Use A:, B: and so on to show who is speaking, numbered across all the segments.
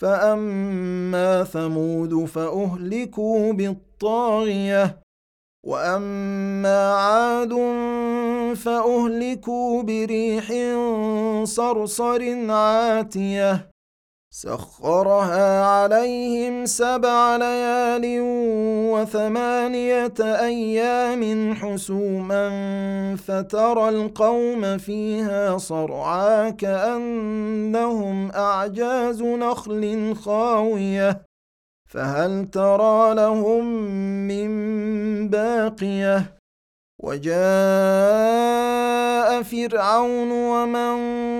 A: فاما ثمود فاهلكوا بالطاغيه واما عاد فاهلكوا بريح صرصر عاتيه سخرها عليهم سبع ليال وثمانية أيام حسوما فترى القوم فيها صرعا كأنهم أعجاز نخل خاوية. فهل ترى لهم من باقية؟ وجاء فرعون ومن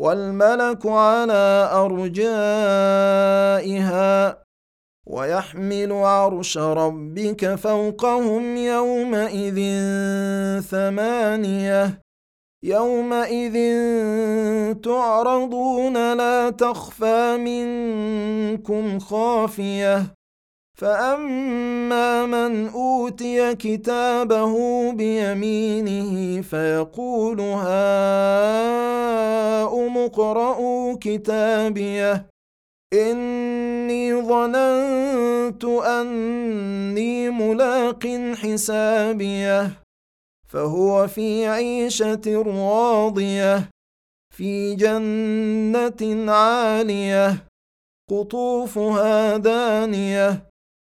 A: والملك على أرجائها ويحمل عرش ربك فوقهم يومئذ ثمانية يومئذ تعرضون لا تخفى منكم خافية فأما من أوتي كتابه بيمينه فيقول هاؤم اقرءوا كتابيه. إني ظننت أني ملاق حسابيه. فهو في عيشة راضية في جنة عالية قطوفها دانية.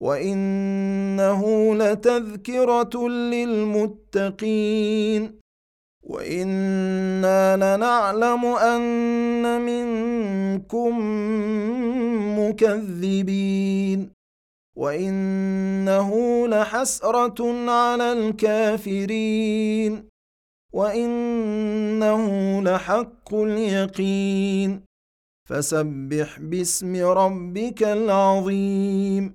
A: وانه لتذكره للمتقين وأنا لنعلم ان منكم مكذبين وانه لحسره على الكافرين وانه لحق اليقين فسبح باسم ربك العظيم